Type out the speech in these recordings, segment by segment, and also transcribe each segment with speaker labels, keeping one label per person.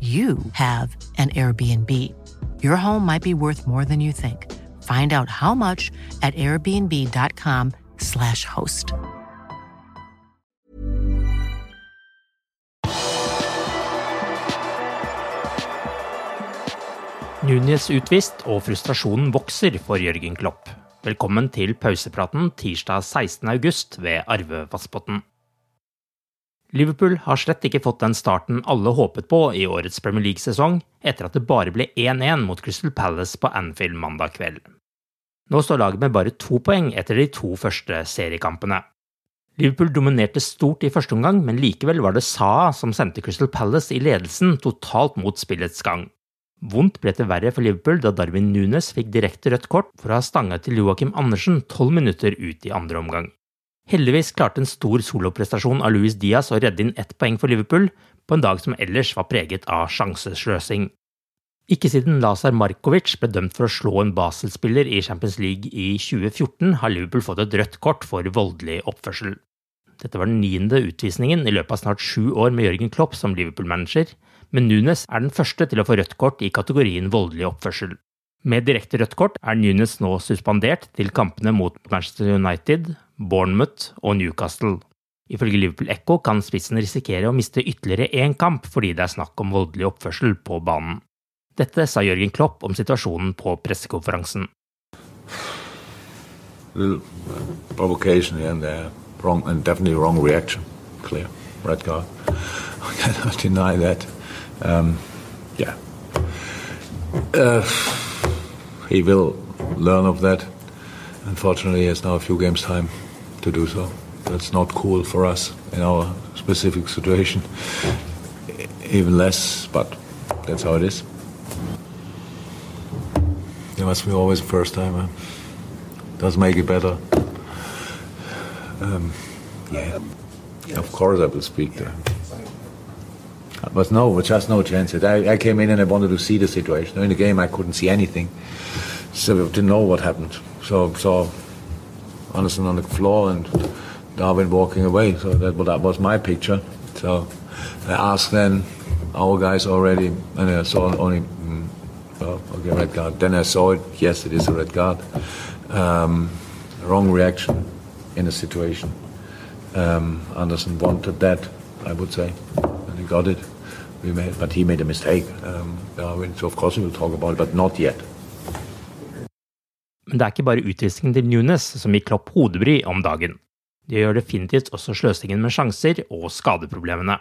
Speaker 1: you have an Airbnb. Your home might be worth more than you think. Find out how much at airbnb.com/slash host.
Speaker 2: Nunes utvist og frustrasjonen vokser for Jørgen Klopp. Velkommen til pausepraten tirsdag 16. august ved Arve Vassbotn. Liverpool har slett ikke fått den starten alle håpet på i årets Premier League-sesong, etter at det bare ble 1-1 mot Crystal Palace på Anfield mandag kveld. Nå står laget med bare to poeng etter de to første seriekampene. Liverpool dominerte stort i første omgang, men likevel var det Saa som sendte Crystal Palace i ledelsen totalt mot spillets gang. Vondt ble det verre for Liverpool da Darwin Nunes fikk direkte rødt kort for å ha stanga til Joakim Andersen tolv minutter ut i andre omgang. Heldigvis klarte en stor soloprestasjon av Luis Diaz å redde inn ett poeng for Liverpool, på en dag som ellers var preget av sjansesløsing. Ikke siden Lazar Markovic ble dømt for å slå en Basel-spiller i Champions League i 2014, har Liverpool fått et rødt kort for voldelig oppførsel. Dette var den niende utvisningen i løpet av snart sju år med Jørgen Klopp som Liverpool-manager, men Nunes er den første til å få rødt kort i kategorien voldelig oppførsel. Med direkte rødt kort er Nunes nå suspendert til kampene mot Manchester United, Bournemouth og Newcastle. Ifølge Liverpool Echo kan spissen risikere å miste ytterligere én kamp fordi det er snakk om voldelig oppførsel på banen. Dette sa Jørgen Klopp om situasjonen på pressekonferansen.
Speaker 3: provocation and uh, wrong and definitely wrong reaction. Clear, red card. I cannot deny. Um, uh. Unfortunately, he has now a few games time to do so. That's not cool for us in our specific situation. Even less, but that's how it is. It must be always the first time. Huh? Does make it better. Um, yeah. Of course, I will speak there. But no, just no chance. I, I came in and I wanted to see the situation. In the game, I couldn't see anything, so I didn't know what happened. So saw Andersen on the floor and Darwin walking away. So that, that was my picture. So I asked then our guys already, and I saw only, mm, well, okay, red card. Then I saw it. Yes, it is a red card. Um, wrong reaction in the situation. Um, Andersen wanted that, I would say, and he got it. We made, but he made a mistake. Um, Darwin, so of course we will talk about it, but not yet.
Speaker 2: Men det er ikke bare utvisningen til Nunes som gir Klopp hodebry om dagen. Det gjør definitivt også sløsingen med sjanser og skadeproblemene.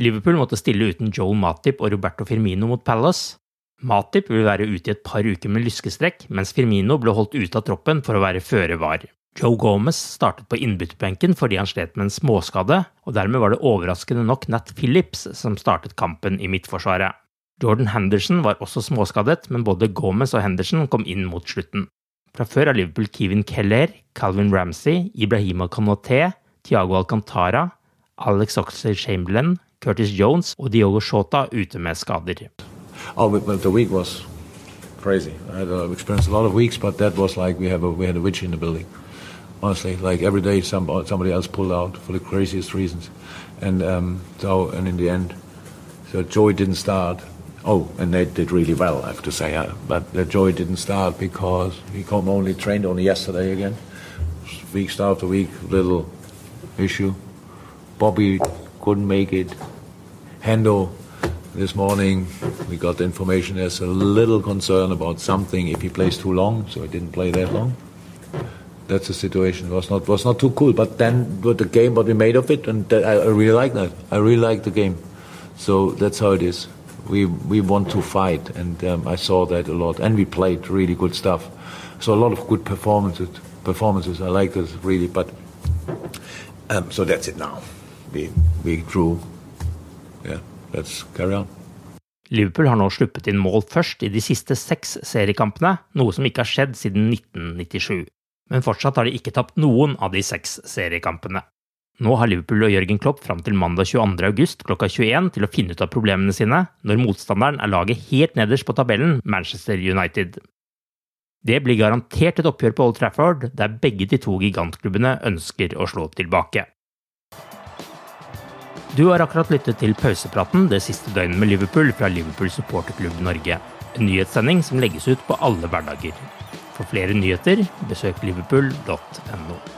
Speaker 2: Liverpool måtte stille uten Joel Matip og Roberto Firmino mot Palace. Matip vil være ute i et par uker med lyskestrekk, mens Firmino ble holdt ute av troppen for å være føre var. Joe Gomez startet på innbytterbenken fordi han slet med en småskade, og dermed var det overraskende nok Nat Phillips som startet kampen i midtforsvaret. Jordan Henderson var også småskadet, men både Gomez og Henderson kom inn mot slutten. Fra før er Liverpool Kevin Keller, Calvin Ramsey, Ibrahima Kanoté, Tiago Alcantara, Alex Oxley Chamberlain, Curtis Jones og Diogo Shota ute med skader.
Speaker 3: Oh, but the week was crazy. I had uh, experienced a lot of weeks, but that was like we have a, we had a witch in the building. Honestly, like every day, some, somebody else pulled out for the craziest reasons, and um, so and in the end, so Joey didn't start. Oh, and they did really well, I have to say. Uh, but the joy didn't start because he come only trained only yesterday again. Week after week, little issue. Bobby couldn't make it. Hendo this morning we got the information there's a little concern about something if he plays too long, so he didn't play that long. That's the situation. It was not was not too cool, but then with the game, what we made of it, and I, I really like that. I really like the game. So that's how it is. We we want to fight, and um, I saw that a lot, and we played really good stuff. So a lot of good performances. Performances. I like this really, but um, so that's it now. We we drew. Yeah. Let's carry on.
Speaker 2: Liverpool har nå sluppet inn mål først i de siste seks seriekampene, noe som ikke har skjedd siden 1997. Men fortsatt har de ikke tapt noen av de seks seriekampene. Nå har Liverpool og Jørgen Klopp fram til mandag 22. august klokka 21 til å finne ut av problemene sine, når motstanderen er laget helt nederst på tabellen, Manchester United. Det blir garantert et oppgjør på Old Trafford, der begge de to gigantklubbene ønsker å slå tilbake. Du har akkurat lyttet til pausepraten det siste døgnet med Liverpool fra Liverpool supporterklubb Norge. En nyhetssending som legges ut på alle hverdager. For flere nyheter, besøk liverpool.no.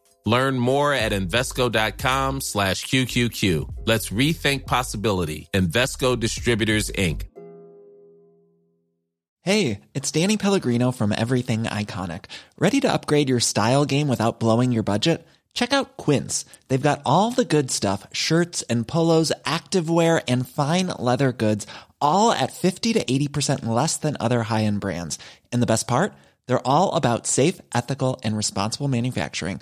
Speaker 4: Learn more at Invesco.com slash QQQ. Let's rethink possibility. Invesco Distributors, Inc.
Speaker 5: Hey, it's Danny Pellegrino from Everything Iconic. Ready to upgrade your style game without blowing your budget? Check out Quince. They've got all the good stuff shirts and polos, activewear, and fine leather goods, all at 50 to 80% less than other high end brands. And the best part? They're all about safe, ethical, and responsible manufacturing.